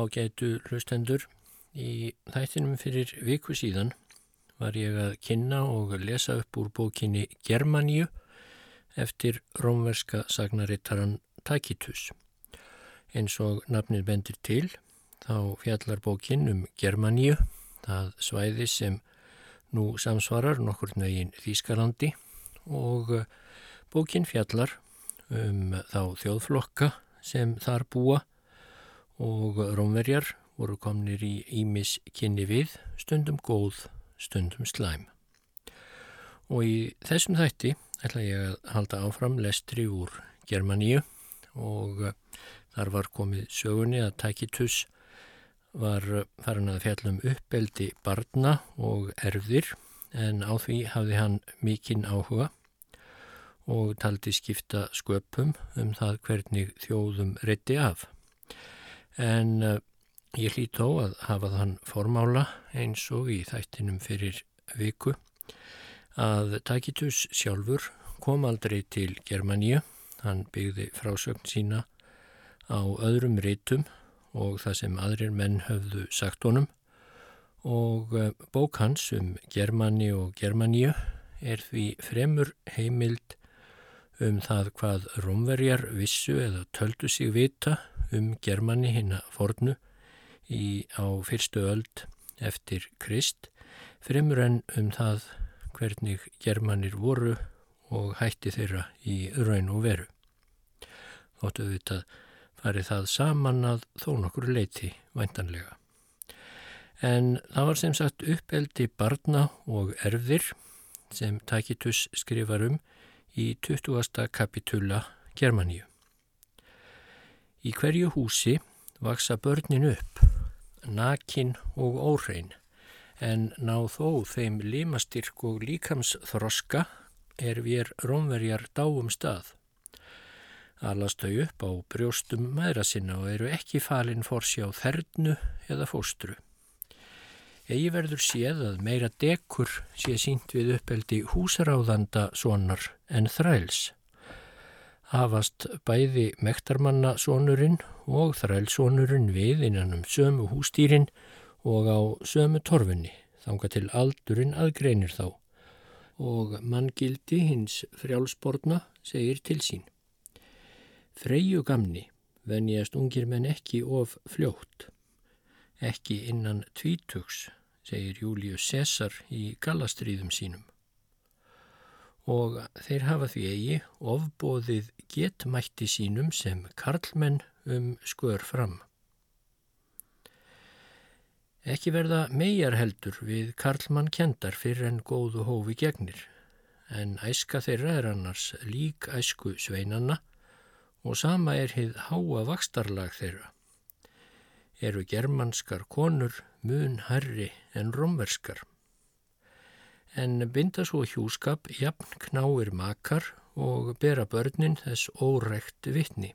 Ágætu hlustendur, í þættinum fyrir viku síðan var ég að kynna og lesa upp úr bókinni Germaníu eftir rómverska sagnarittaran Tacitus. Eins og nafnir bendir til, þá fjallar bókin um Germaníu, það svæði sem nú samsvarar nokkur negin Þýskalandi og bókin fjallar um þá þjóðflokka sem þar búa og rómverjar voru komnir í ímis kynni við, stundum góð, stundum slæm. Og í þessum þætti ætla ég að halda áfram lestri úr Germaníu og þar var komið sögunni að Tacitus var farin að fjallum uppeldi barna og erfðir en á því hafði hann mikinn áhuga og taldi skipta sköpum um það hvernig þjóðum reytti af en uh, ég hlýtt þó að hafa þann formála eins og í þættinum fyrir viku að Tacitus sjálfur kom aldrei til Germaníu, hann byggði frásögn sína á öðrum rítum og það sem aðrir menn höfðu sagt honum. Og uh, bók hans um Germani og Germaníu er því fremur heimild um það hvað romverjar vissu eða töldu sig vita um Germani hinn að fornu í, á fyrstu öld eftir Krist, fremur en um það hvernig Germanir voru og hætti þeirra í raun og veru. Þóttu þetta farið það saman að þó nokkur leiti væntanlega. En það var sem sagt uppeldi barna og erfðir sem Tacitus skrifar um í 20. kapitula Germaníu. Í hverju húsi vaksa börnin upp, nakin og óhrein, en ná þó þeim limastyrk og líkamsþroska er við rómverjar dáum stað. Alast þau upp á brjóstum maðra sinna og eru ekki falin fórsjá þernu eða fóstru. Egi verður séð að meira dekur sé sínt við uppeldi húsaráðanda sonar en þræls hafast bæði mektarmanna sonurinn og þrælsonurinn við innan um sömu hústýrin og á sömu torfunni, þanga til aldurinn aðgreinir þá og manngildi hins frjálsborna segir til sín. Freyju gamni venjast ungir menn ekki of fljótt, ekki innan tvítugs, segir Július Cæsar í gallastriðum sínum og þeir hafa því eigi ofbóðið getmætti sínum sem karlmenn um skör fram. Ekki verða megar heldur við karlmann kendar fyrir en góðu hófi gegnir, en æska þeirra er annars lík æsku sveinanna og sama er hið háa vakstarlag þeirra. Eru germanskar konur mun herri en romverskar en binda svo hjúskap jafn knáir makar og bera börnin þess órekt vittni.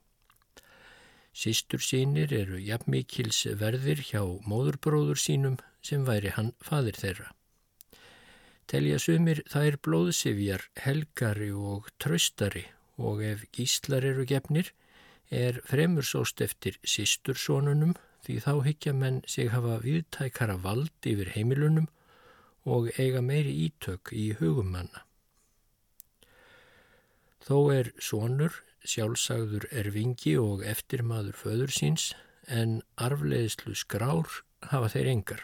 Sistur sínir eru jafn mikils verðir hjá móðurbróður sínum sem væri hann fadir þeirra. Telja sumir þær blóðsifjar helgari og tröstari og ef gíslar eru gefnir er fremur sóst eftir sistursónunum því þá higgja menn sig hafa viðtækara vald yfir heimilunum og eiga meiri ítök í hugum manna. Þó er sonur sjálfsagður erfingi og eftirmaður föður síns en arfleðislu skrár hafa þeir engar.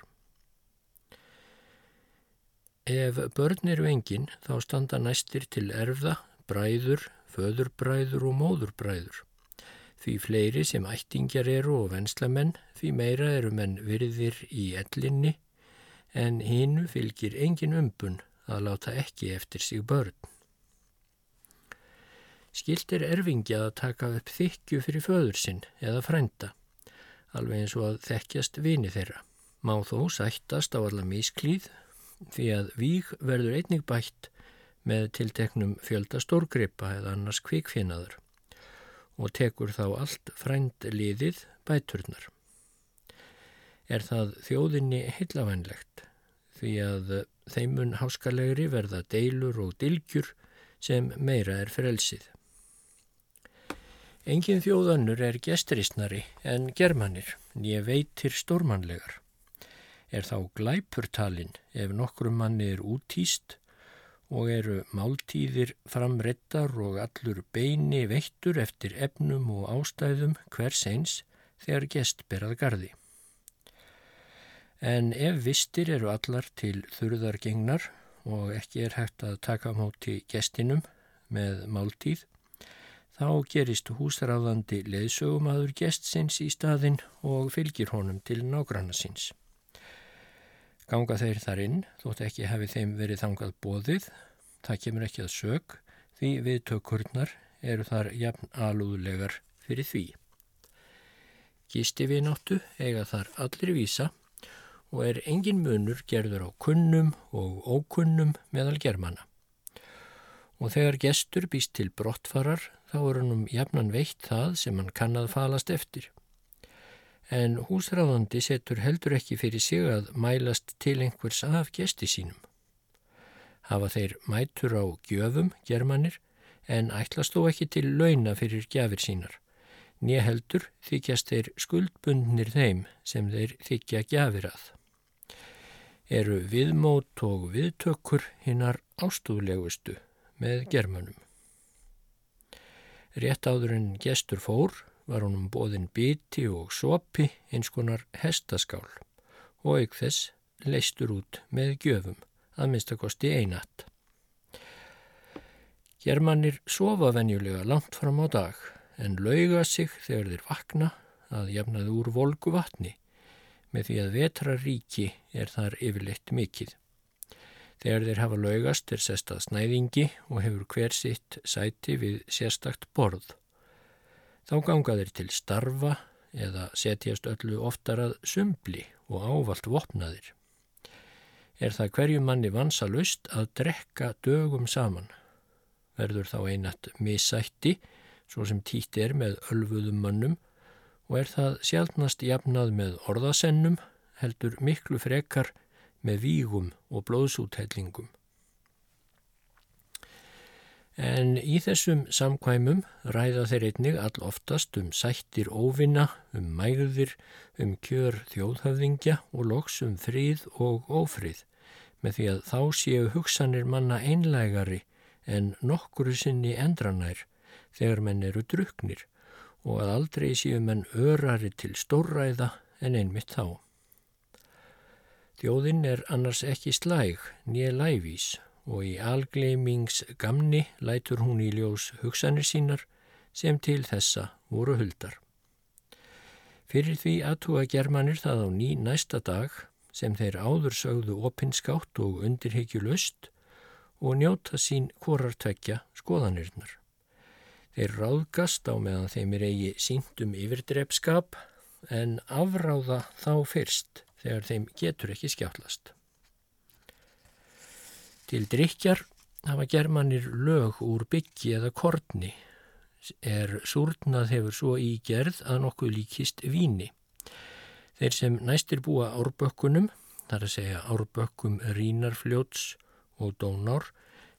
Ef börn eru engin þá standa næstir til erfða, bræður, föðurbræður og móðurbræður. Því fleiri sem ættingjar eru og venslamenn, því meira eru menn virðir í ellinni en hinnu fylgir engin umbun að láta ekki eftir sig börn. Skilt er erfingja að taka upp þykju fyrir föður sinn eða frænda, alveg eins og að þekkjast vini þeirra. Má þó sættast á alla mísklíð því að víg verður einnig bætt með tilteknum fjölda stórgripa eða annars kvikfinnaður og tekur þá allt frænd liðið bæturnar er það þjóðinni heillavænlegt því að þeimun háskalegri verða deilur og dilgjur sem meira er frelsið. Engin þjóðannur er gestristnari en germanir, nýja veitir stórmanlegar. Er þá glæpurtalinn ef nokkrum manni er útýst og eru máltíðir framrettar og allur beini veittur eftir efnum og ástæðum hvers eins þegar gest berað gardi. En ef vistir eru allar til þurðargengnar og ekki er hægt að taka móti gestinum með máltíð, þá gerist húsráðandi leðsögumadur gestsins í staðin og fylgir honum til nágranna síns. Ganga þeir þar inn, þótt ekki hefði þeim verið þangað bóðið, það kemur ekki að sög, því viðtökurnar eru þar jafn alúðlegar fyrir því. Gisti við náttu eiga þar allir vísa og er engin munur gerður á kunnum og ókunnum meðal germana. Og þegar gestur býst til brottfarar þá er hann um jafnan veitt það sem hann kann að falast eftir en húsráðandi setur heldur ekki fyrir sig að mælast til einhvers af gesti sínum. Hafa þeir mætur á gjöfum, germanir, en ætlast þó ekki til launa fyrir gjafir sínar. Nýja heldur þykjast þeir skuldbundnir þeim sem þeir þykja gjafir að. Eru viðmót og viðtökkur hinnar ástúðlegustu með germanum. Rétt áður en gestur fór var honum bóðin biti og sopi eins konar hestaskál og auk þess leistur út með gjöfum, að minnstakosti einatt. Germannir sofa venjulega langt fram á dag en lauga sig þegar þeir vakna að jafnaði úr volgu vatni með því að vetraríki er þar yfirleitt mikill. Þegar þeir hafa laugast er sestað snæðingi og hefur hver sitt sæti við sérstakt borð. Þá ganga þeir til starfa eða setjast öllu oftar að sumbli og ávalt vopnaðir. Er það hverju manni vansalust að drekka dögum saman. Verður þá einat missætti, svo sem títt er með ölfuðum mönnum, og er það sjálfnast jafnað með orðasennum, heldur miklu frekar með vígum og blóðsúthellingum. En í þessum samkvæmum ræða þeir einnig all oftast um sættir óvinna, um mægðir, um kjör þjóðhafðingja og loks um fríð og ófríð, með því að þá séu hugsanir manna einlægari en nokkuru sinni endranær þegar menn eru druknir og að aldrei séu menn örari til stórræða en einmitt þá. Þjóðinn er annars ekki slæg, nýja læfís og í algleimingsgamni lætur hún í ljós hugsanir sínar sem til þessa voru huldar. Fyrir því aðtúa germanir það á ný næsta dag sem þeir áður sögðu opinskátt og undirhyggjulöst og njóta sín hvorartvekja skoðanirnar. Þeir ráðgast á meðan þeim er eigi síndum yfirdrepskap en afráða þá fyrst þegar þeim getur ekki skjáttlast. Til drikjar hafa germanir lög úr byggi eða kortni er súrnað hefur svo í gerð að nokkuð líkist víni. Þeir sem næstir búa árbökkunum, þar að segja árbökkum rínarfljóts og dónár,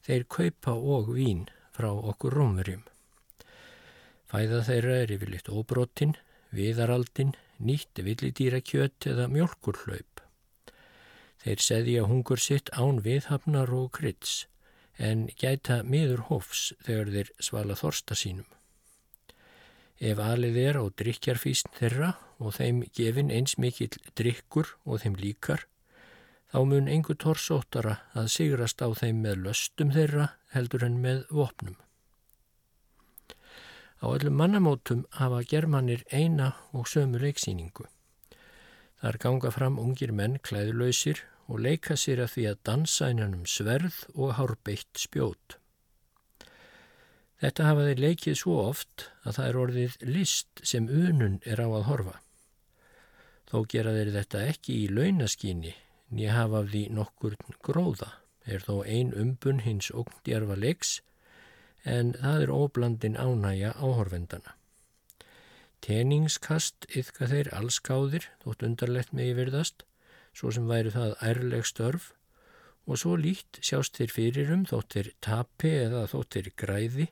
þeir kaupa og vín frá okkur rómverjum. Fæða þeirra er yfirleitt óbrottin, viðaraldin, nýtt villidýrakjött eða mjölkurhlaup. Þeir seðja hungur sitt án viðhafnar og kryds en gæta miður hofs þegar þeir svala þorsta sínum. Ef alið er á drikjarfísn þeirra og þeim gefin eins mikill drikkur og þeim líkar, þá mun engu torsóttara að sigrast á þeim með löstum þeirra heldur en með vopnum. Á öllum mannamótum hafa germanir eina og sömu leiksýningu. Þar ganga fram ungir menn klæðlausir og leika sér að því að dansa innan um sverð og hárbeitt spjót. Þetta hafa þeir leikið svo oft að það er orðið list sem unun er á að horfa. Þó gera þeir þetta ekki í launaskíni nýja hafa af því nokkur gróða, er þó ein umbun hins ógndjarfa leiks en það er óblandin ánægja áhorfendana. Teningskast yfka þeir allskáðir, þótt undarlegt megi verðast, svo sem væri það ærleg störf og svo lít sjást þeir fyrir um þótt þeir tapi eða þótt þeir græði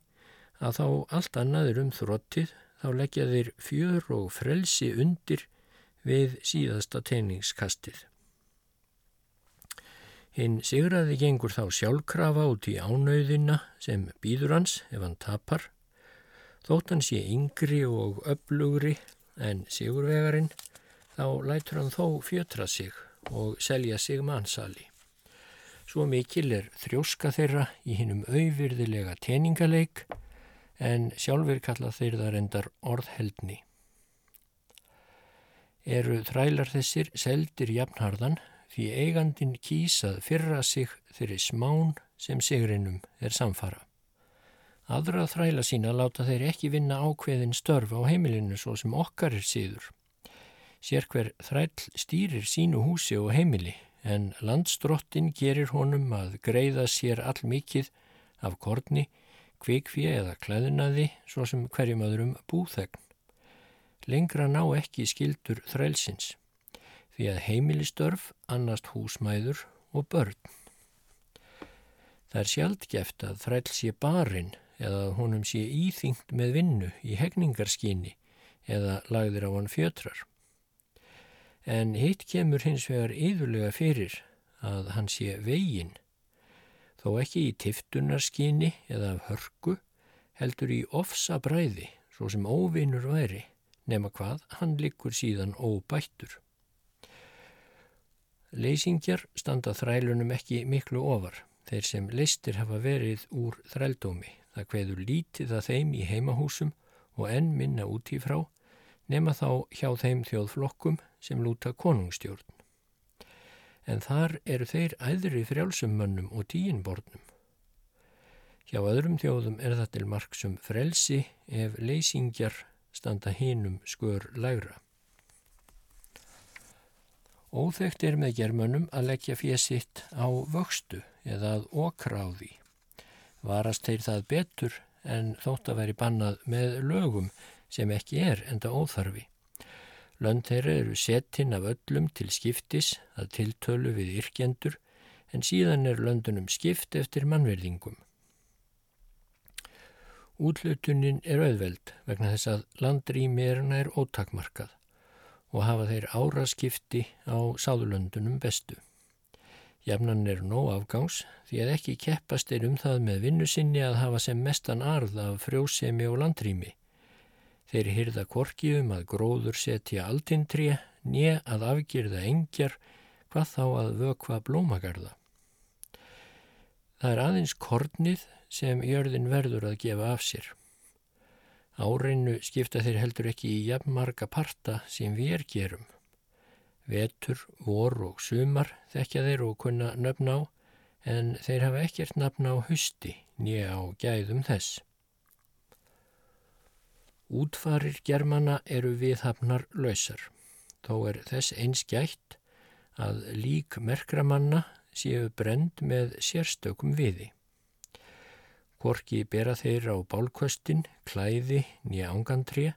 að þá allt annað er um þróttið þá leggja þeir fjör og frelsi undir við síðasta tegningskastið. Hinn sigraði gengur þá sjálfkrafa út í ánauðina sem býður hans ef hann tapar. Þótt hann sé yngri og öflugri en sigurvegarinn þá lætur hann þó fjötra sig og selja sig mannsali. Svo mikil er þrjóska þeirra í hinnum auðvirðilega teningaleik en sjálfur kalla þeir það reyndar orðheldni. Eru þrælar þessir seldir jafnharðan því eigandin kýsað fyrra sig þeirri smán sem sigrinum er samfara. Aðra þræla sína láta þeir ekki vinna ákveðin störf á heimilinu svo sem okkar er síður. Sér hver þræll stýrir sínu húsi og heimili en landstrottin gerir honum að greiða sér all mikið af korni, kvikfið eða klæðinaði svo sem hverjum öðrum búþegn. Lengra ná ekki skildur þrælsins því að heimilistörf annast húsmæður og börn. Það er sjaldgeft að þræll sé barinn eða að honum sé íþyngt með vinnu í hegningarskinni eða lagðir á hann fjötrar. En hitt kemur hins vegar yðurlega fyrir að hann sé veginn, þó ekki í tiftunarskinni eða af hörku, heldur í ofsa bræði, svo sem óvinnur væri, nema hvað hann likur síðan óbættur. Leysingjar standa þrælunum ekki miklu ofar, þeir sem listir hafa verið úr þrældómi. Það hveður lítið að þeim í heimahúsum og enn minna út í frá, nema þá hjá þeim þjóðflokkum sem lúta konungstjórn. En þar eru þeir æðri frjálsummönnum og tíinbornum. Hjá öðrum þjóðum er það til marksum frelsi ef leysingjar standa hinum skör lægra. Óþekkt er með germönum að leggja fjesitt á vöxtu eða að okra á því. Varast þeir það betur en þótt að veri bannað með lögum sem ekki er enda óþarfi. Lönd þeirra eru settinn af öllum til skiptis að tiltölu við yrkjendur en síðan er löndunum skipt eftir mannverðingum. Útlutunin er auðveld vegna þess að landrými er nær ótakmarkað og hafa þeir áraskipti á sáðulöndunum bestu. Jafnan er nóg afgangs því að ekki keppast er um það með vinnu sinni að hafa sem mestan arð af frjósemi og landrými. Þeir hyrða korki um að gróður setja aldintri, nýja að afgjörða engjar, hvað þá að vökva blómagarða. Það er aðeins kornið sem jörðin verður að gefa af sér. Áreinu skipta þeir heldur ekki í jafnmarga parta sem við er gerum. Vetur, vor og sumar þekkja þeir og kunna nöfn á en þeir hafa ekkert nafn á husti nýja á gæðum þess. Útfarir germana eru viðhafnar lausar. Þó er þess eins gætt að lík merkramanna séu brend með sérstökum viði. Korki bera þeir á bálkvöstin, klæði, nýja ángantrið,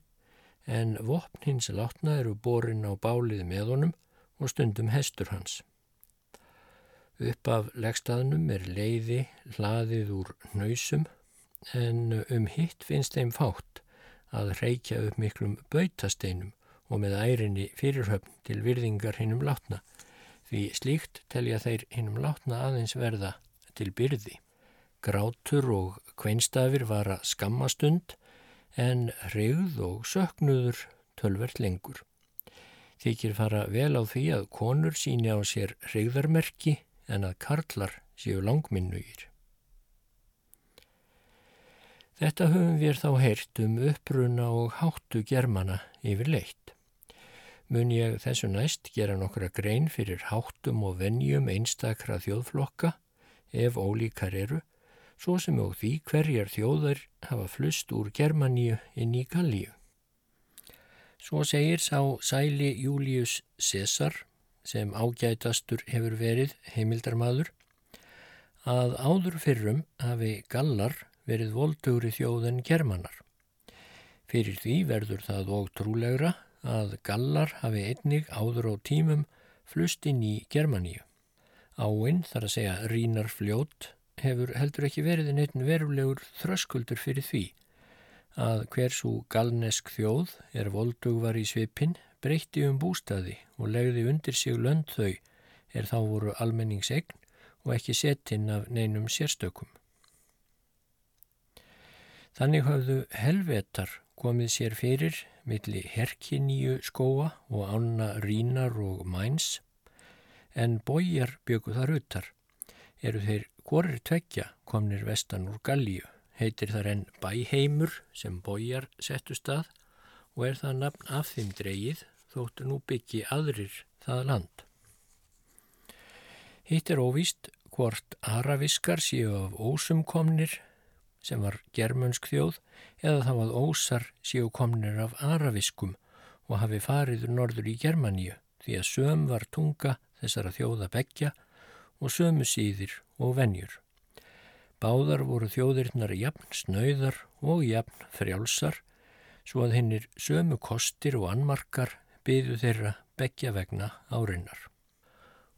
en vopn hins látna eru borin á bálið með honum og stundum hestur hans. Upp af leggstaðnum er leiði hlaðið úr nöysum, en um hitt finnst þeim fátt að reykja upp miklum bautasteinum og með ærinni fyrirhöfn til virðingar hinnum látna, því slíkt telja þeir hinnum látna aðeins verða til byrði. Grátur og kveinstafir var að skammastund en hrigð og söknuður tölvert lengur. Þykir fara vel á því að konur síni á sér hrigðarmerki en að karlar séu langminnugir. Þetta höfum við þá heyrt um uppruna og háttu germana yfir leitt. Mun ég þessu næst gera nokkra grein fyrir háttum og vennjum einstakra þjóðflokka ef ólíkar eru svo sem og því hverjar þjóðar hafa flust úr Germaníu inn í Gallíu. Svo segir sá sæli Július Cæsar, sem ágætastur hefur verið heimildarmadur, að áður fyrrum hafi gallar verið voldugri þjóð en germanar. Fyrir því verður það og trúlegra að gallar hafi einnig áður á tímum flust inn í Germaníu. Áinn þar að segja rínar fljót hefur heldur ekki verið neitt verulegur þröskuldur fyrir því að hversu galnesk þjóð er voldugvar í svipin breytti um bústaði og legði undir sig lönd þau er þá voru almenningsegn og ekki setinn af neinum sérstökum. Þannig hafðu helvetar komið sér fyrir milli herkiníu skóa og ána rínar og mæns en bójar bjöku þar utar. Eru þeir hvorir tveggja komnir vestan úr Gallíu, heitir þar enn bæheimur sem bójar settu stað og er það nafn af þeim dreyið þóttu nú byggi aðrir það land. Hitt er óvíst hvort araviskar séu af ósumkomnir sem var germönsk þjóð eða þá að ósar séu komnir af araviskum og hafi fariður norður í Germaníu því að söm var tunga þessara þjóða begja og sömu síðir og venjur. Báðar voru þjóðirnar jafn snöyðar og jafn frjálsar svo að hinnir sömu kostir og anmarkar byðu þeirra begja vegna árinnar.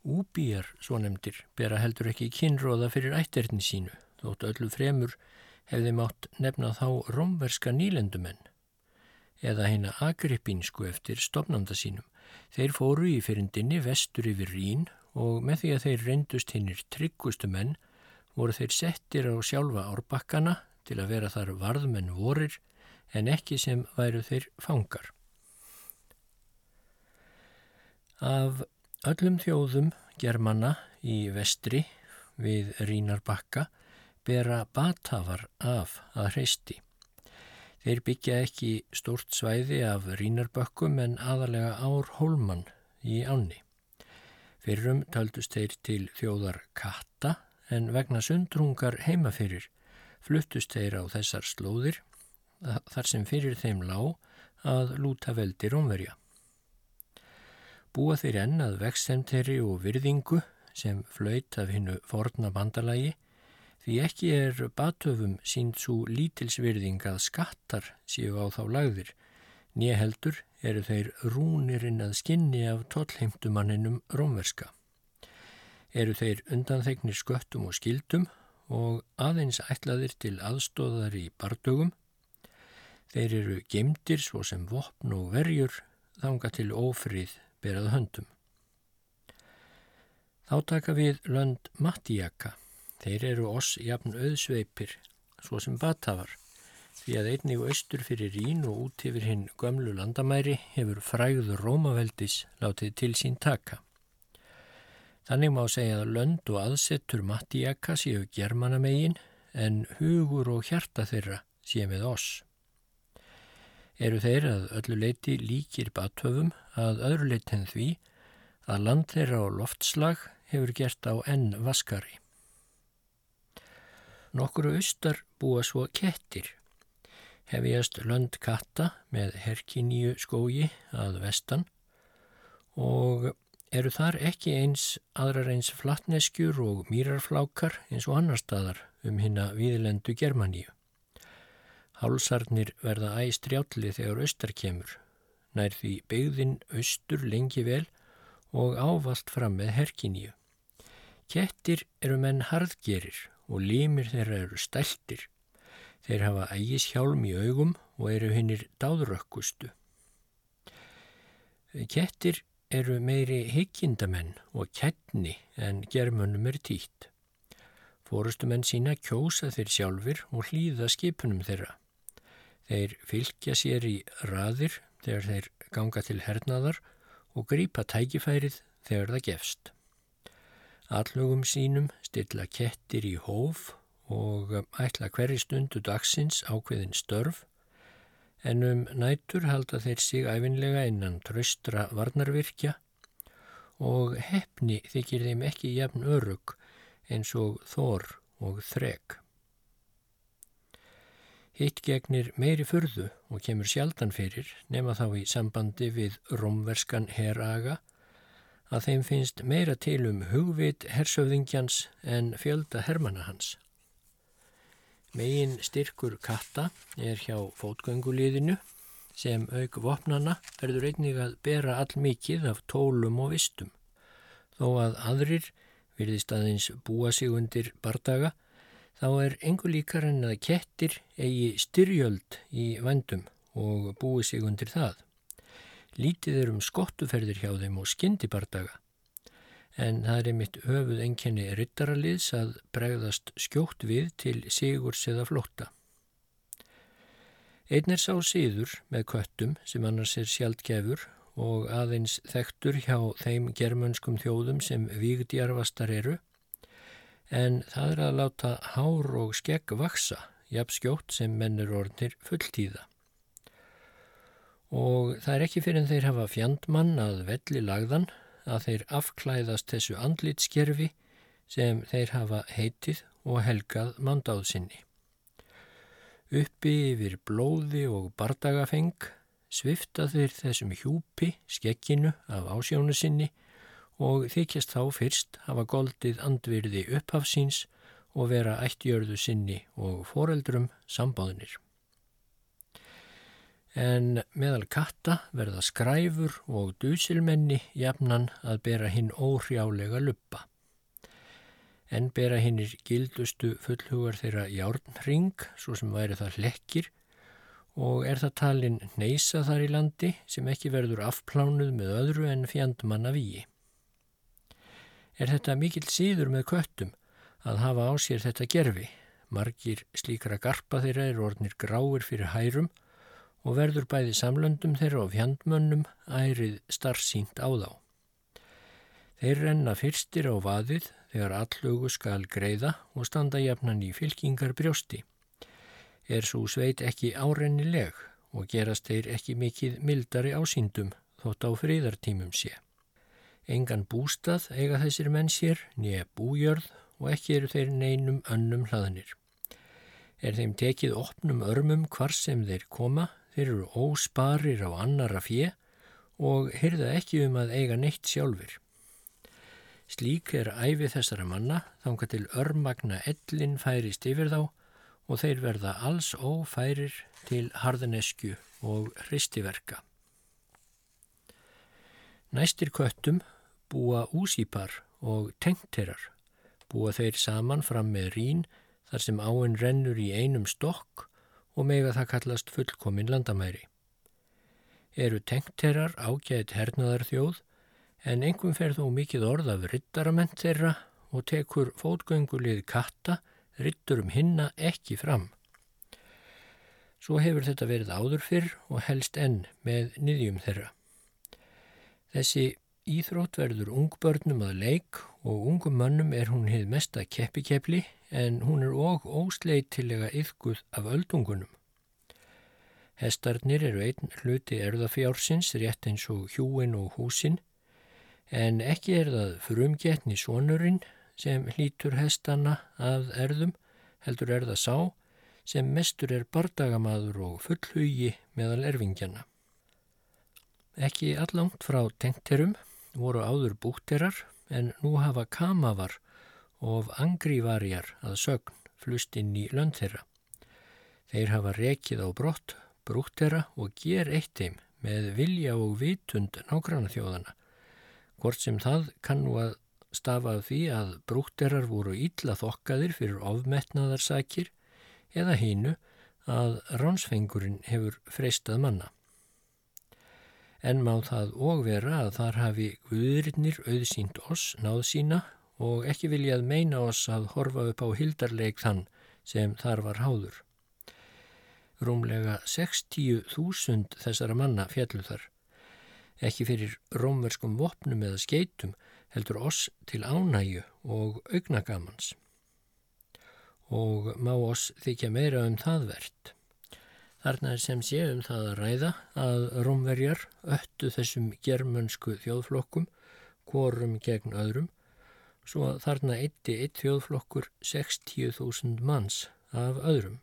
Úbíjar, svo nefndir, bera heldur ekki kynróða fyrir ætterni sínu, þótt öllu fremur hefði mátt nefna þá romverska nýlendumenn eða hérna agripínsku eftir stopnanda sínum. Þeir fóru í fyrindinni vestur yfir Rín og með því að þeir reyndust hinnir tryggustu menn voru þeir settir á sjálfa árbakkana til að vera þar varðmenn vorir en ekki sem væru þeir fangar. Af öllum þjóðum germanna í vestri við Rínarbakka bera batafar af að hreisti. Þeir byggja ekki stórt svæði af rínarbökkum en aðalega ár hólmann í ánni. Fyrrum taldust þeir til þjóðar katta en vegna sundrungar heimafyrir fluttust þeir á þessar slóðir þar sem fyrir þeim lág að lúta veldi rómverja. Búa þeir enn að vextemteri og virðingu sem flöyt af hinnu forna bandalagi Því ekki er batöfum sínt svo lítilsvirðing að skattar séu á þá lagðir. Nýjaheldur eru þeir rúnirinn að skinni af tollheimtumanninum rómverska. Eru þeir undanþegnir sköttum og skildum og aðeins ætlaðir til aðstóðar í bardögum. Þeir eru gemdir svo sem vopn og verjur þanga til ofrið berað höndum. Þá taka við lönd Mattíaka Þeir eru oss jafn auðsveipir, svo sem batafar, því að einnig austur fyrir Rín og út yfir hinn gömlu landamæri hefur fræður Rómaveldis látið til sín taka. Þannig má segja að lönd og aðsettur Mattíaka séu germanamegin en hugur og hjarta þeirra séu með oss. Eru þeir að öllu leiti líkir batöfum að öðru leitin því að land þeirra á loftslag hefur gert á enn vaskari. Nokkru austar búa svo kettir. Hefjast lönd katta með herkiníu skógi að vestan og eru þar ekki eins aðrar eins flatneskjur og mýrarflákar eins og annar staðar um hinna viðlendu Germaníu. Hálsarnir verða æst rjálli þegar austar kemur, nær því byggðin austur lengi vel og ávalt fram með herkiníu. Kettir eru menn harðgerir og límir þeirra eru stæltir. Þeir hafa ægishjálm í augum og eru hinnir dáðrökkustu. Kettir eru meiri higgjindamenn og kettni en germönnum er títt. Fórustumenn sína kjósa þeir sjálfur og hlýða skipunum þeirra. Þeir fylgja sér í raðir þegar þeir ganga til hernaðar og grýpa tækifærið þegar það gefst. Allugum sínum stilla kettir í hóf og ætla hverju stundu dagsins ákveðin störf en um nætur halda þeir sig æfinlega innan tröstra varnarvirkja og hefni þykir þeim ekki jafn örug eins og þor og þreg. Hitt gegnir meiri fyrðu og kemur sjaldan fyrir nema þá í sambandi við romverskan heraga að þeim finnst meira til um hugvit hersöfðingjans en fjölda hermana hans. Megin styrkur katta er hjá fótgönguliðinu sem auk vopnana verður einnig að bera all mikið af tólum og vistum. Þó að aðrir virðist aðeins búa sig undir bardaga, þá er engu líkar en að kettir eigi styrjöld í vendum og búi sig undir það. Lítið er um skottuferðir hjá þeim og skindibardaga en það er einmitt höfuð enkenni ryttaraliðs að bregðast skjótt við til sigurs eða flótta. Einn er sá síður með köttum sem annars er sjaldgefur og aðeins þektur hjá þeim germönskum þjóðum sem vígdjarfastar eru en það er að láta hár og skegg vaksa, jafn skjótt sem mennur orðnir fulltíða. Og það er ekki fyrir en þeir hafa fjandmann að velli lagðan að þeir afklæðast þessu andlitskerfi sem þeir hafa heitið og helgað mandáð sinni. Uppi yfir blóði og bardagafeng svifta þeir þessum hjúpi, skekkinu af ásjónu sinni og þykjast þá fyrst hafa goldið andvirði upphafsins og vera ættjörðu sinni og foreldrum sambáðinir en meðal katta verða skræfur og dusilmenni jafnan að bera hinn óhrjálega luppa. En bera hinnir gildustu fullhugar þeirra járnring, svo sem væri það hlekkir, og er það talin neysa þar í landi sem ekki verður afplánuð með öðru en fjandmanna víi. Er þetta mikill síður með köttum að hafa á sér þetta gerfi? Margir slíkra garpa þeirra er orðnir gráir fyrir hærum og verður bæði samlöndum þeirra og fjandmönnum ærið starfsínt á þá. Þeir renna fyrstir á vaðið þegar allugu skal greiða og standa jafnan í fylkingar brjósti. Er svo sveit ekki árennileg og gerast þeir ekki mikið mildari ásýndum þótt á fríðartímum sé. Engan bústað eiga þessir menn sér, nýja bújörð og ekki eru þeir neinum önnum hlaðanir. Er þeim tekið opnum örmum hvar sem þeir koma Þeir eru ósparir á annara fjö og hyrða ekki um að eiga neitt sjálfur. Slík er æfi þessara manna þánga til örmagna ellin færist yfir þá og þeir verða alls ófærir til harðanesku og hristiverka. Næstir köttum búa úsípar og tengterar. Búa þeir saman fram með rín þar sem áinn rennur í einum stokk og mega það kallast fullkomin landamæri. Eru tengterar ágæðið hernaðar þjóð en engum fer þó mikið orð af rittarament þeirra og tekur fótgöngulið katta rittur um hinna ekki fram. Svo hefur þetta verið áður fyrr og helst enn með niðjum þeirra. Þessi íþrótt verður ungbörnum að leik og ungum mönnum er hún hið mesta keppikepli en hún er óg ósleitilega yfguð af öldungunum. Hestarnir eru einn hluti erðafjársins rétt eins og hjúin og húsin en ekki er það frumgetni sonurinn sem hlítur hestana að erðum heldur er það sá sem mestur er bardagamadur og fullhugi meðal erfingjana. Ekki allangt frá tengterum voru áður bútterar en nú hafa kamavar og angrivarjar að sögn flust inn í lönd þeirra. Þeir hafa rekið á brott, brúttera og ger eitt þeim með vilja og vitund nágranna þjóðana. Hvort sem það kannu að stafa af því að brútterar voru ítla þokkaðir fyrir ofmetnaðarsakir eða hínu að ránsfengurinn hefur freistað manna. En má það og vera að þar hafi guðurinnir auðsýnt oss náð sína og ekki viljað meina oss að horfa upp á hildarleik þann sem þar var háður. Rúmlega 60.000 þessara manna fjallu þar. Ekki fyrir rómverskum vopnum eða skeitum heldur oss til ánæju og augnagamans. Og má oss þykja meira um það verðt. Þarna er sem sé um það að ræða að rómverjar öttu þessum germönsku þjóðflokkum, korum gegn öðrum svo að þarna eitti eitt þjóðflokkur 60.000 manns af öðrum.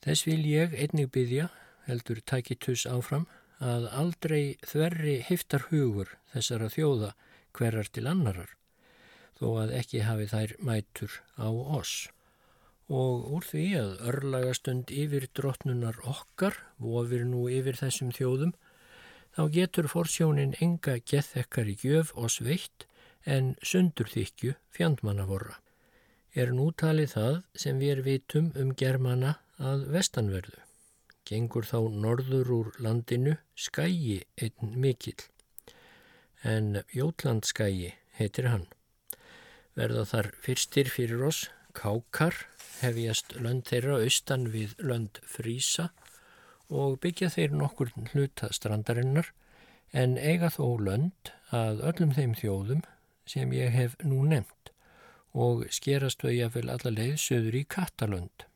Þess vil ég einnig byggja, heldur Takitus áfram, að aldrei þverri heftar hugur þessara þjóða hverjar til annarar, þó að ekki hafi þær mætur á oss. Og úr því að örlagastund yfir drottnunar okkar vofir nú yfir þessum þjóðum, þá getur forsjónin enga gethekar í gjöf og sveitt en sundurþykju fjandmannavorra. er nútalið það sem við vitum um germana að vestanverðu. Gengur þá norður úr landinu skægi einn mikill, en Jótlandskægi heitir hann. Verða þar fyrstir fyrir oss kákar, hefjast lönd þeirra austan við lönd frísa og byggja þeir nokkur hluta strandarinnar en eiga þó lönd að öllum þeim þjóðum sem ég hef nú nefnt og skerast þau að vel alla leið söður í Katalönd.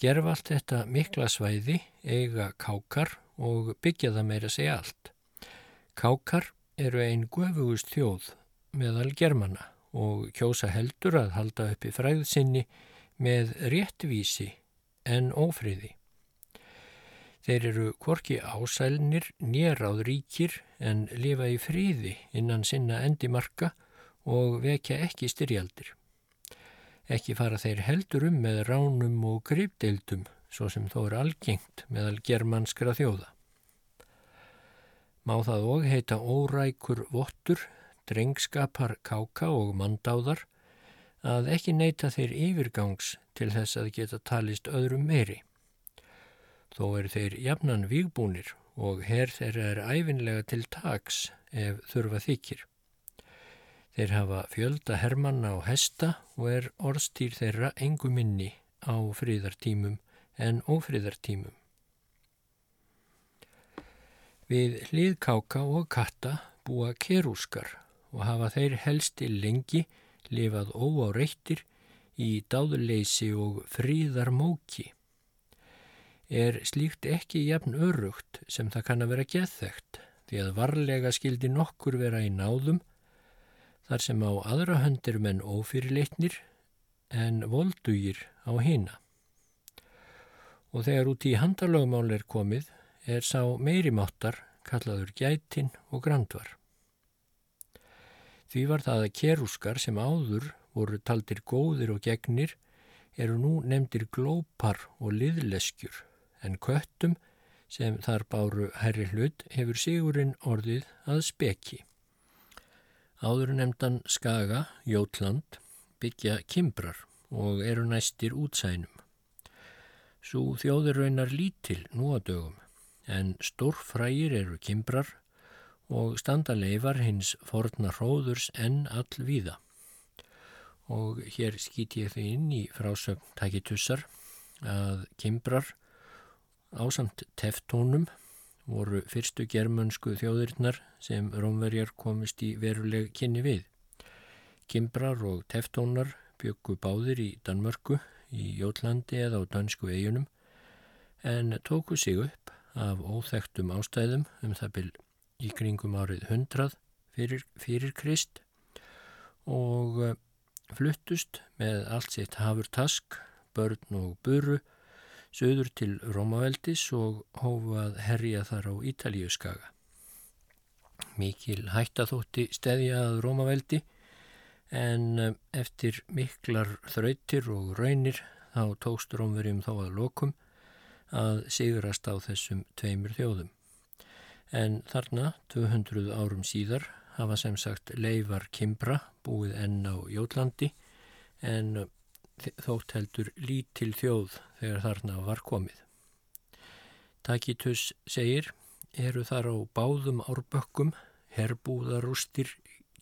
Gerf allt þetta mikla svæði, eiga kákar og byggja það meira segja allt. Kákar eru einn guðfugust þjóð meðal germana og kjósa heldur að halda upp í fræðsinni með réttvísi en ófriði. Þeir eru korki ásælnir, néráð ríkir en lifa í fríði innan sinna endimarka og vekja ekki styrjaldir. Ekki fara þeir heldur um með ránum og gripdeildum svo sem þó er algengt meðal germanskra þjóða. Má það og heita órækur vottur, drengskapar káka og mandáðar að ekki neyta þeir yfirgangs til þess að geta talist öðrum meiri. Þó eru þeir jafnan vígbúnir og herr þeirra er æfinlega til taks ef þurfa þykir. Þeir hafa fjölda hermanna á hesta og er orðstýr þeirra engu minni á fríðartímum en ófríðartímum. Við hlýðkáka og katta búa kerúskar og hafa þeir helsti lengi lifað óáreittir í dáðuleysi og fríðarmóki er slíkt ekki jafn örugt sem það kann að vera geðþægt því að varlega skildi nokkur vera í náðum þar sem á aðra höndir menn ófyrirleitnir en voldugir á hýna. Og þegar út í handalögmál er komið er sá meiri máttar kallaður gætin og grandvar. Því var það að kerúskar sem áður voru taldir góðir og gegnir eru nú nefndir glópar og liðleskjur en köttum sem þar báru herri hlut hefur sigurinn orðið að speki. Áður nefndan Skaga, Jótland, byggja kimbrar og eru næstir útsænum. Svo þjóðir raunar lítil nú að dögum, en stórfrægir eru kimbrar og standa leifar hins forna hróðurs enn all víða. Og hér skýt ég því inn í frásögn takitussar að kimbrar Ásamt teftónum voru fyrstu germansku þjóðirinnar sem rómverjar komist í veruleg kynni við. Kimbrar og teftónar byggu báðir í Danmörku, í Jólandi eða á dansku eigunum en tóku sig upp af óþektum ástæðum um það byl í kringum árið 100 fyrir, fyrir Krist og fluttust með allt sitt hafur task, börn og buru söður til Rómaveldis og hófað herja þar á Ítalíuskaga. Mikil hættaþótti stedjað Rómaveldi en eh, eftir miklar þrautir og raunir þá tókst Rómverjum þá að lokum að sigurast á þessum tveimur þjóðum. En þarna, 200 árum síðar, hafa sem sagt leifar Kimbra búið enn á Jólandi en þótt heldur lítil þjóð þegar þarna var komið. Takitus segir, eru þar á báðum árbökkum, herbúðarústir,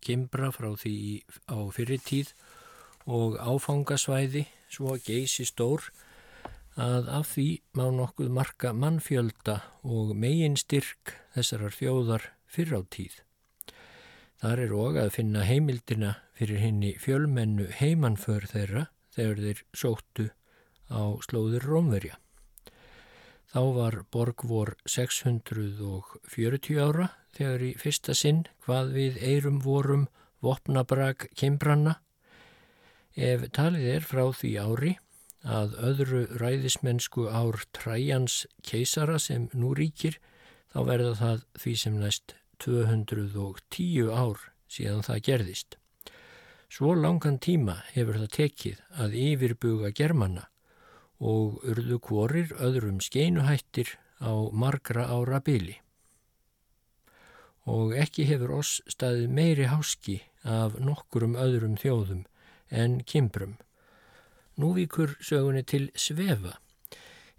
kimbra frá því á fyrir tíð og áfangasvæði svo geysi stór að af því má nokkuð marka mannfjölda og megin styrk þessarar þjóðar fyrr á tíð. Þar er og að finna heimildina fyrir henni fjölmennu heimanför þeirra þegar þeir sóttu á slóðir Rómverja. Þá var borg vor 640 ára þegar í fyrsta sinn hvað við eirum vorum vopnabrag kimbranna. Ef talið er frá því ári að öðru ræðismennsku ár træjans keisara sem nú ríkir þá verða það því sem næst 210 ár síðan það gerðist. Svo langan tíma hefur það tekið að yfirbuga germanna og urðu kvorir öðrum skeinuhættir á margra ára byli. Og ekki hefur oss staðið meiri háski af nokkurum öðrum þjóðum en kimbrum. Nú vikur sögunni til svefa.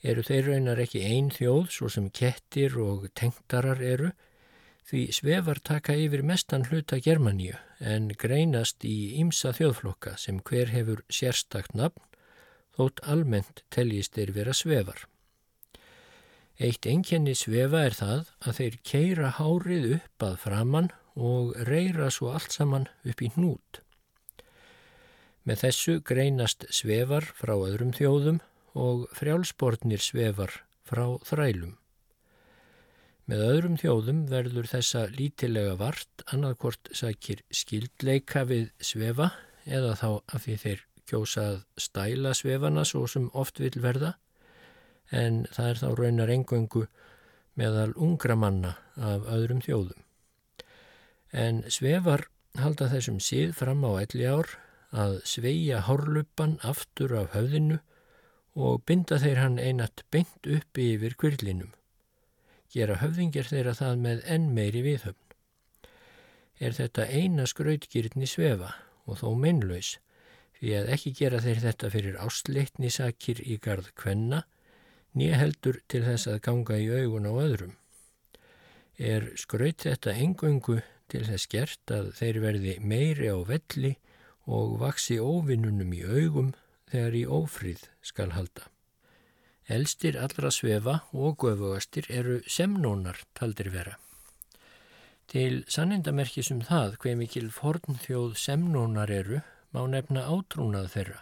Eru þeir raunar ekki ein þjóð svo sem kettir og tengtarar eru því svefar taka yfir mestan hluta Germaníu en greinast í ýmsa þjóðflokka sem hver hefur sérstakt nafn þótt almennt teljist þeir vera svefar. Eitt enkenni svefa er það að þeir keira hárið upp að framann og reyra svo allt saman upp í hnút. Með þessu greinast svefar frá öðrum þjóðum og frjálsbortnir svefar frá þrælum. Með öðrum þjóðum verður þessa lítilega vart annarkort sækir skildleika við svefa eða þá að því þeir kjósað stæla svefana svo sem oft vil verða en það er þá raunar engöngu meðal ungra manna af öðrum þjóðum. En svefar halda þessum síð fram á elli ár að sveia hórlupan aftur af höfðinu og binda þeir hann einat beint uppi yfir kvirlinum. Gera höfðingjar þeirra það með enn meiri viðhöfn. Er þetta eina skrautgýrni svefa og þó meinlaus því að ekki gera þeir þetta fyrir ástleitni sakir í gard kvenna nýja heldur til þess að ganga í augun á öðrum. Er skraut þetta engöngu til þess gert að þeir verði meiri á velli og vaksi óvinnunum í augum þegar í ófríð skal halda. Elstir allra svefa og göfugastir eru semnónar taldir vera. Til sannindamerkis um það hver mikil fornþjóð semnónar eru má nefna átrúnað þeirra.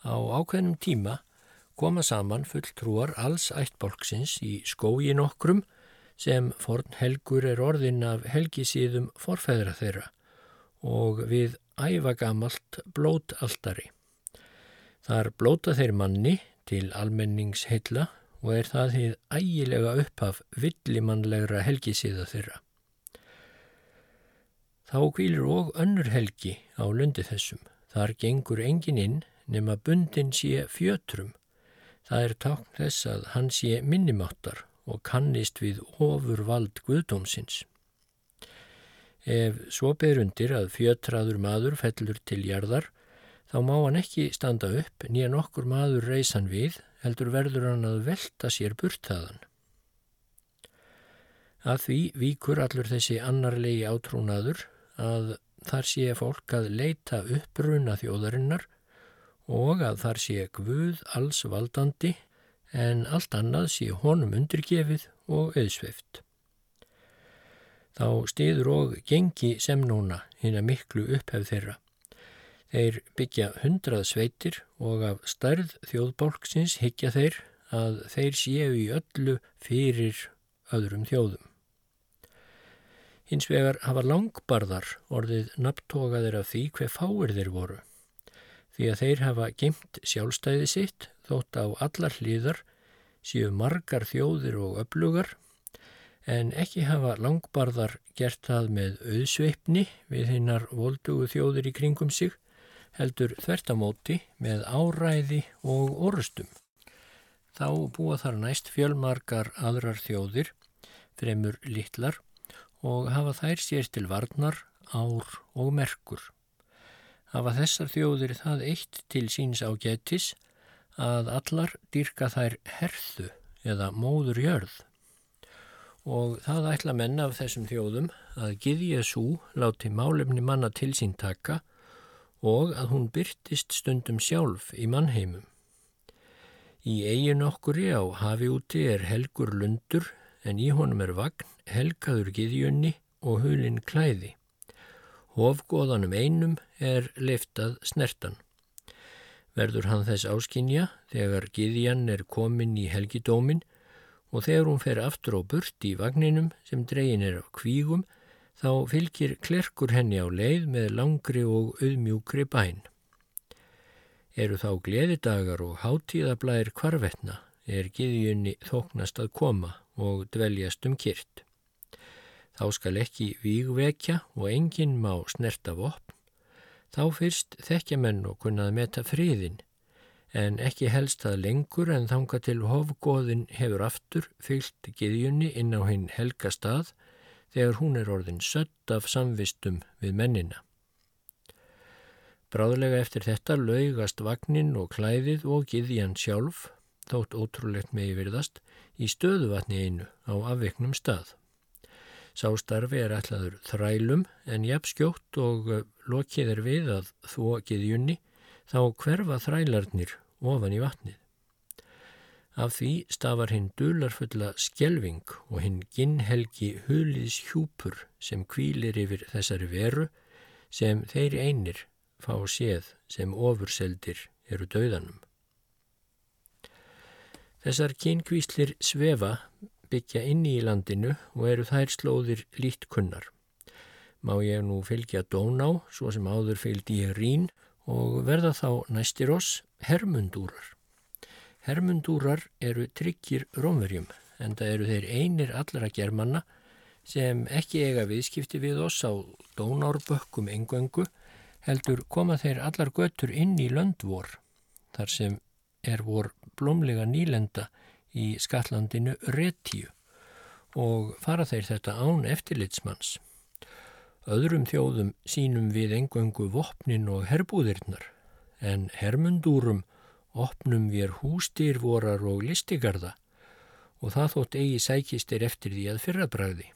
Á ákveðnum tíma koma saman fulltrúar alls ættbólksins í skógin okkrum sem forn helgur er orðin af helgisíðum forfæðra þeirra og við ævagamalt blótaldari. Þar blóta þeir manni til almenningsheilla og er það því ægilega upphaf villimannlegra helgisíða þeirra. Þá kvílir og önnur helgi á lundi þessum. Þar gengur engin inn nema bundin sé fjötrum. Það er takn þess að hann sé minnimáttar og kannist við ofur vald guðdómsins. Ef svo ber undir að fjötraður maður fellur til jarðar þá má hann ekki standa upp nýja nokkur maður reysan við heldur verður hann að velta sér burtaðan. Að því víkur allur þessi annarlegi átrúnaður að þar sé fólk að leita uppruna þjóðarinnar og að þar sé Guð alls valdandi en allt annað sé honum undirgefið og auðsveift. Þá stiður og gengi sem núna hinn að miklu upphef þeirra Þeir byggja hundrað sveitir og af stærð þjóðbólksins higgja þeir að þeir séu í öllu fyrir öðrum þjóðum. Hins vegar hafa langbarðar orðið nabtogaðir af því hver fáir þeir voru. Því að þeir hafa gemt sjálfstæði sitt þótt á allar hlýðar séu margar þjóðir og öflugar en ekki hafa langbarðar gert það með auðsveipni við hinnar voldugu þjóðir í kringum sig heldur þvertamóti með áræði og orustum. Þá búa þar næst fjölmarkar aðrar þjóðir, fremur litlar og hafa þær sér til varnar, ár og merkur. Hafa þessar þjóðir það eitt til síns á getis að allar dýrka þær herðu eða móður jörð. Og það ætla menna af þessum þjóðum að Gíðja Sú láti málefni manna til sín taka og að hún byrtist stundum sjálf í mannheimum. Í eigin okkuri á hafi úti er helgur lundur en í honum er vagn, helgaður giðjunni og hulinn klæði. Hofgóðanum einum er leiftað snertan. Verður hann þess áskinja þegar giðjan er komin í helgidómin og þegar hún fer aftur á burt í vagninum sem dregin er af kvígum þá fylgir klerkur henni á leið með langri og auðmjúkri bæn. Eru þá gleðidagar og hátíðablaðir kvarvetna er giðjunni þóknast að koma og dveljast um kyrt. Þá skal ekki vígvekja og enginn má snerta vopn. Þá fyrst þekkja menn og kunnað meta friðin, en ekki helst að lengur en þanga til hofgóðin hefur aftur fyllt giðjunni inn á hinn helga stað þegar hún er orðin sött af samvistum við mennina. Bráðlega eftir þetta laugast vagnin og klæðið og giðjan sjálf, þótt ótrúlegt megi virðast, í stöðuvatni einu á afviknum stað. Sástarfi er ætlaður þrælum en jafn skjótt og lokið er við að þó giðjunni þá hverfa þrælarnir ofan í vatnið. Af því stafar hinn dularfulla skjelving og hinn ginnhelgi huliðs hjúpur sem kvílir yfir þessari veru sem þeir einir fá séð sem ofurseldir eru döðanum. Þessar kynkvíslir svefa byggja inni í landinu og eru þær slóðir lít kunnar. Má ég nú fylgja Dóná, svo sem áður fylgdi ég Rín og verða þá næstir oss Hermundúrar. Hermundúrar eru tryggir rómverjum en það eru þeir einir allra germanna sem ekki eiga viðskipti við oss á Dónárbökkum engöngu heldur koma þeir allar göttur inn í löndvor þar sem er vor blómlega nýlenda í Skallandinu Retíu og fara þeir þetta án eftirlitsmanns. Öðrum þjóðum sínum við engöngu vopnin og herbúðirnar en hermundúrum opnum við hústýrvorar og listigarða og það þótt eigi sækistir eftir því að fyrrabræði.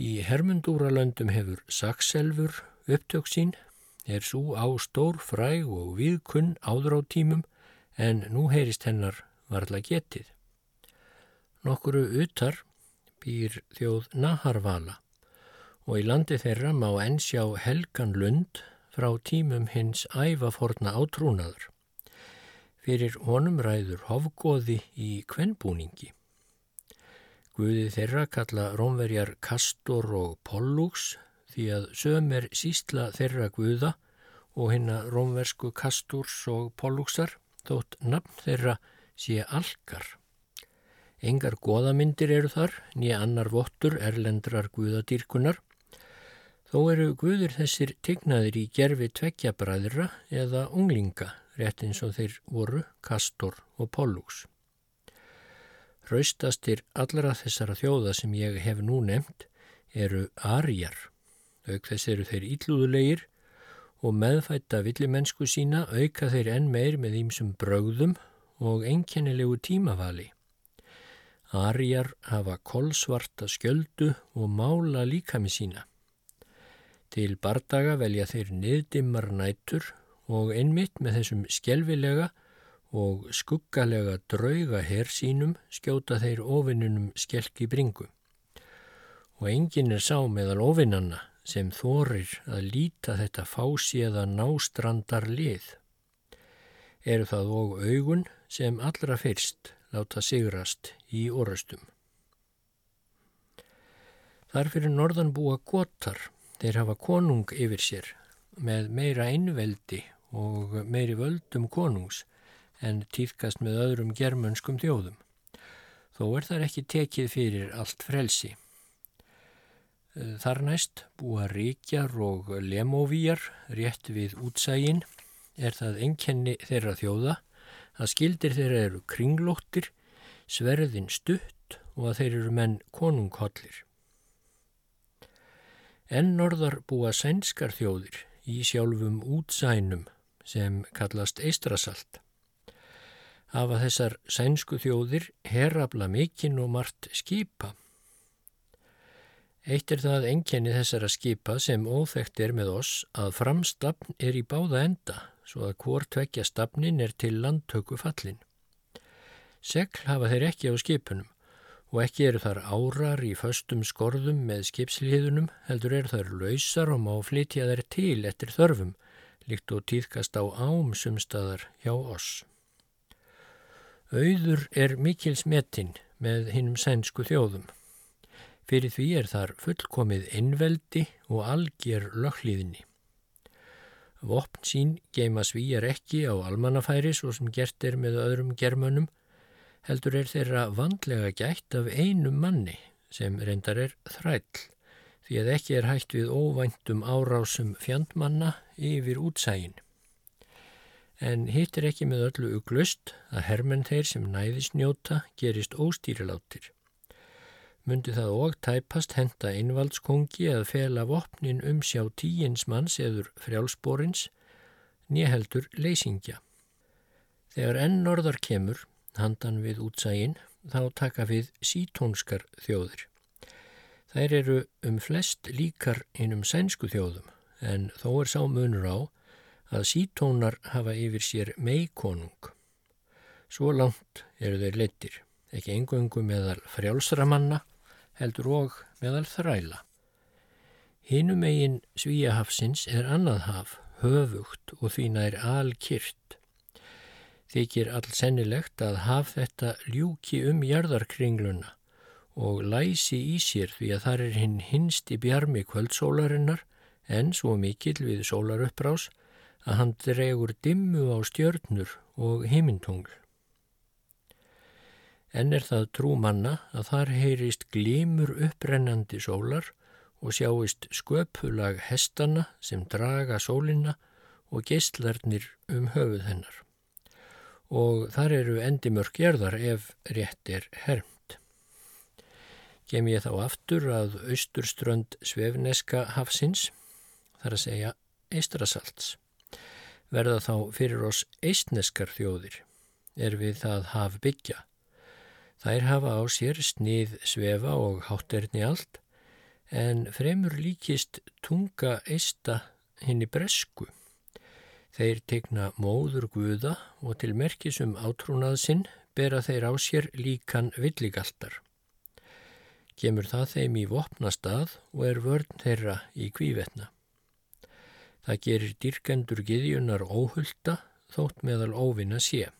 Í hermundúralöndum hefur sakselfur upptök sín er svo á stór fræg og viðkunn áður á tímum en nú heyrist hennar varðla getið. Nokkuru utar býr þjóð Naharvala og í landi þeirra má ennsjá Helgan Lund frá tímum hins ævaforna átrúnaður. Fyrir honum ræður hofgóði í kvennbúningi. Guði þeirra kalla rómverjar Kastor og Pollux því að söm er sístla þeirra guða og hinna rómversku kastúrs og pólúksar þótt nafn þeirra sé algar. Engar goðamyndir eru þar, nýja annar vottur erlendrar guðadýrkunar. Þó eru guður þessir tignaðir í gerfi tveggjabræðra eða unglinga, rétt eins og þeir voru kastor og pólúks. Raustastir allra þessara þjóða sem ég hef nú nefnt eru arjar Auk þess eru þeir íllúðulegir og meðfætta villimennsku sína auka þeir enn meir með ímsum brögðum og einkennilegu tímavali. Arjar hafa kolsvarta skjöldu og mála líkami sína. Til bardaga velja þeir niðdimmar nætur og einmitt með þessum skjelvilega og skuggalega drauga herr sínum skjóta þeir ofinnunum skelki bringu. Og engin er sá meðal ofinnanna sem þorir að líta þetta fáséða nástrandar lið. Eru það og augun sem allra fyrst láta sigrast í orðstum. Þar fyrir norðan búa gotar, þeir hafa konung yfir sér með meira einveldi og meiri völdum konungs en týðkast með öðrum germönskum þjóðum. Þó er þar ekki tekið fyrir allt frelsi. Þar næst búa ríkjar og lemóvíjar rétt við útsægin er það enkenni þeirra þjóða að skildir þeirra eru kringlóttir, sverðin stutt og að þeir eru menn konunghollir. Enn norðar búa sænskar þjóðir í sjálfum útsænum sem kallast eistrasalt. Hafa þessar sænsku þjóðir herrabla mikinn og margt skipa Eitt er það enkenni þessara skipa sem óþekkt er með oss að framstafn er í báða enda svo að hvort tvekja stafnin er til landtöku fallin. Segl hafa þeir ekki á skipunum og ekki eru þar árar í föstum skorðum með skipsliðunum heldur eru þar lausar og má flytja þær til eftir þörfum líkt og týðkast á ámsumstaðar hjá oss. Auður er mikil smetinn með hinnum sænsku þjóðum. Fyrir því er þar fullkomið innveldi og algjör löghlýðinni. Vopn sín geima svíjar ekki á almannafæri svo sem gert er með öðrum germönum, heldur er þeirra vandlega gætt af einum manni sem reyndar er þræll, því að ekki er hægt við óvæntum árásum fjandmanna yfir útsægin. En hitt er ekki með öllu uglust að hermenn þeir sem næðisnjóta gerist óstýrilátir. myndi það og tæpast henda einvaldskongi að fela vopnin um sjá tíins manns eður frjálsborins, nýheldur leysingja. Þegar enn norðar kemur, handan við útsægin, þá taka við sítónskar þjóðir. Þær eru um flest líkar innum sænsku þjóðum, en þó er sá munur á að sítónar hafa yfir sér meikonung. Svo langt eru þeir leittir, ekki engöngu meðal frjálsramanna, heldur og meðal þræla. Hinnum eigin svíjahafsins er annað haf, höfugt og því nær alkyrt. Þykir all sennilegt að haf þetta ljúki um jarðarkringluna og læsi í sér því að þar er hinn hinst í bjarmi kvöldsólarinnar en svo mikill við sólarupprás að hann dregur dimmu á stjörnur og heimintungl. En er það trú manna að þar heyrist glímur upprennandi sólar og sjáist sköpulag hestana sem draga sólina og geistlarnir um höfuð hennar. Og þar eru endimörk gerðar ef rétt er hermt. Gem ég þá aftur að austurströnd svefneska hafsins, þar að segja eistrasalts. Verða þá fyrir oss eistneskar þjóðir, er við það haf byggja Þær hafa á sér snið svefa og hátterni allt en fremur líkist tunga eista henni bresku. Þeir tegna móður guða og til merkisum átrúnaðsinn bera þeir á sér líkan villigaltar. Gemur það þeim í vopnastað og er vörn þeirra í kvívetna. Það gerir dyrkendur giðjunar óhulta þótt meðal óvinna sé.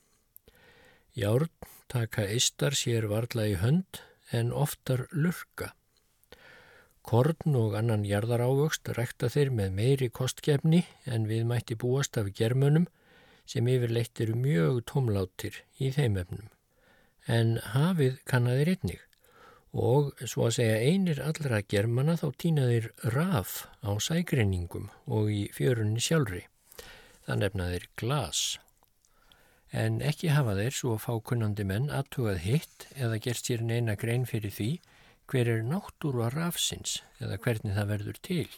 Járn taka eistar sér varla í hönd en oftar lurka. Korn og annan jarðarávöxt rekta þeir með meiri kostkefni en við mætti búast af germönum sem yfirleitt eru mjög tómlátir í þeim efnum. En hafið kannaðir einnig og svo að segja einir allra germana þá týnaðir raf á sægreiningum og í fjörunni sjálfri. Það nefnaðir glas en ekki hafa þeir svo fákunnandi menn aðtugað hitt eða gert sér neina grein fyrir því hver er náttúru að rafsins eða hvernig það verður til.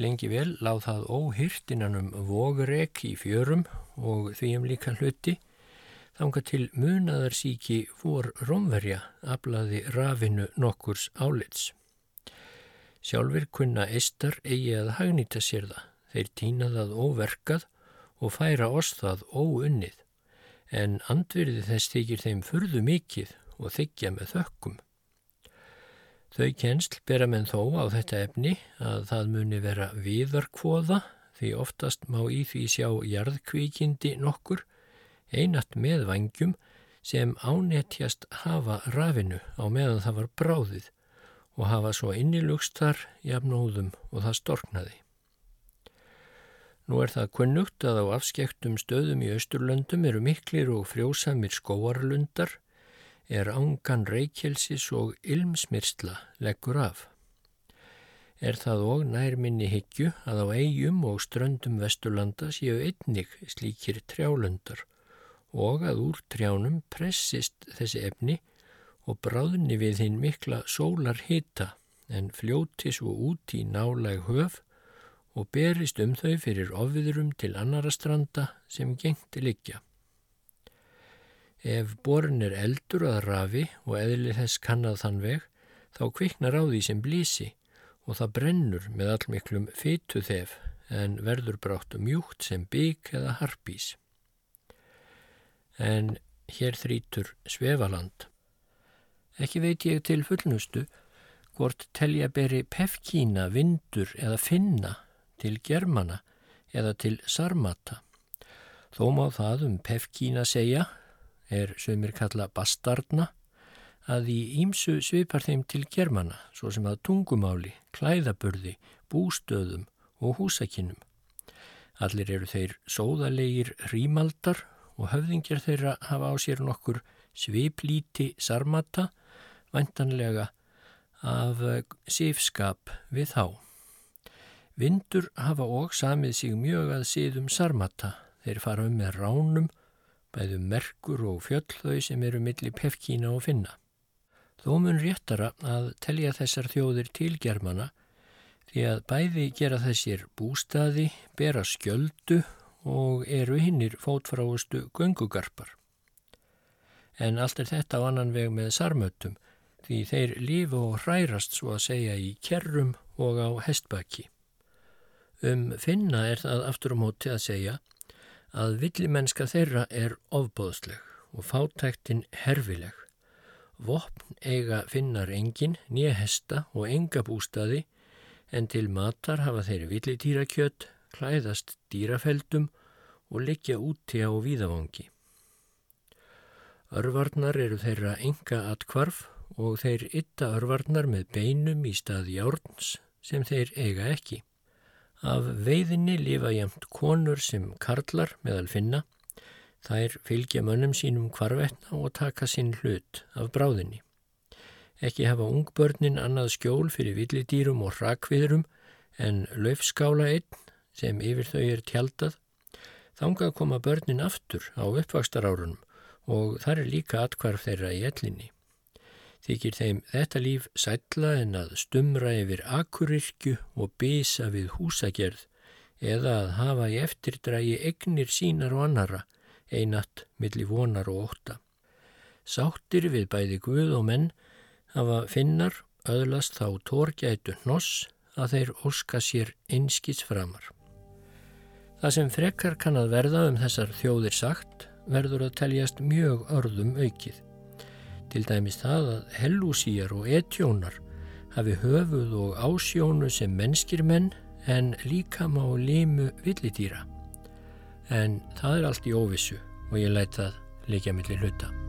Lengi vel láð það óhyrt innan um vogrek í fjörum og því um líka hluti, þanga til munaðarsíki vor romverja aflaði rafinu nokkurs álits. Sjálfur kunna eistar eigi að hagnýta sér það, þeir týna það óverkað og færa oss það óunnið, en andvirði þess þykir þeim furðu mikið og þykja með þökkum. Þau kjensl bera menn þó á þetta efni að það muni vera viðarkvoða því oftast má í því sjá jarðkvíkindi nokkur, einat með vangjum sem ánetjast hafa rafinu á meðan það var bráðið og hafa svo innilugst þar jafnóðum og það storknaði. Nú er það kunnugt að á afskektum stöðum í Östurlöndum eru miklir og frjósamir skóarlundar, er ángan reykjelsis og ilmsmyrsla leggur af. Er það og nærminni higgju að á eigum og ströndum Vesturlanda séu einnig slíkir trjálundar og að úr trjánum pressist þessi efni og bráðni við hinn mikla sólar hita en fljóti svo út í náleg höf og berist um þau fyrir ofviðrum til annara stranda sem gengti liggja. Ef borin er eldur að rafi og eðli þess kannad þann veg, þá kviknar á því sem blísi og það brennur með allmiklum fytu þef en verður brátt mjúkt sem bygg eða harpís. En hér þrítur svefaland. Ekki veit ég til fullnustu hvort telja beri pefkína, vindur eða finna til germana eða til sarmata. Þó má það um pefkína segja, er sömur kalla bastarna, að í ímsu svipar þeim til germana, svo sem að tungumáli, klæðaburði, bústöðum og húsakinnum. Allir eru þeir sóðalegir rímaldar og höfðingjar þeirra hafa á sér nokkur sviplíti sarmata, vantanlega af sifskap við þá. Vindur hafa og samið sig mjög að síðum sarmata. Þeir fara um með ránum, bæðu merkur og fjöll þau sem eru millir pefkína og finna. Þó mun réttara að telja þessar þjóðir til germana því að bæði gera þessir bústaði, bera skjöldu og eru hinnir fótfráustu göngugarpar. En allt er þetta á annan veg með sarmöttum því þeir lífu og hrærast svo að segja í kerrum og á hestbaki. Um finna er það aftur á um móti að segja að villimennska þeirra er ofbóðsleg og fátæktin herfileg. Vopn eiga finnar engin, nýja hesta og enga bústaði en til matar hafa þeirri villitýrakjött, klæðast dýrafeldum og liggja úti á víðavangi. Örvarnar eru þeirra enga atkvarf og þeir ytta örvarnar með beinum í staði járns sem þeir eiga ekki. Af veiðinni lifa jæmt konur sem karlar meðal finna Þær fylgja mönnum sínum kvarvetna og taka sinn hlut af bráðinni. Ekki hafa ungbörnin annað skjól fyrir villidýrum og rakviðrum en löfskála einn sem yfir þau er tjaldað. Þangað koma börnin aftur á uppvakstarárunum og þar er líka atkvarf þeirra í ellinni. Þykir þeim þetta líf sætla en að stumra yfir akurirkju og bisa við húsagerð eða að hafa í eftirdrægi egnir sínar og annara einatt millir vonar og óta. Sáttir við bæði Guð og menn hafa finnar öðlast þá tórgætu hnoss að þeir óska sér einskits framar. Það sem frekkar kann að verða um þessar þjóðir sagt verður að teljast mjög örðum aukið. Til dæmis það að hellúsíjar og etjónar hafi höfuð og ásjónu sem mennskir menn en líka má limu villitýra en það er allt í óvissu og ég læta það líka millir hluta.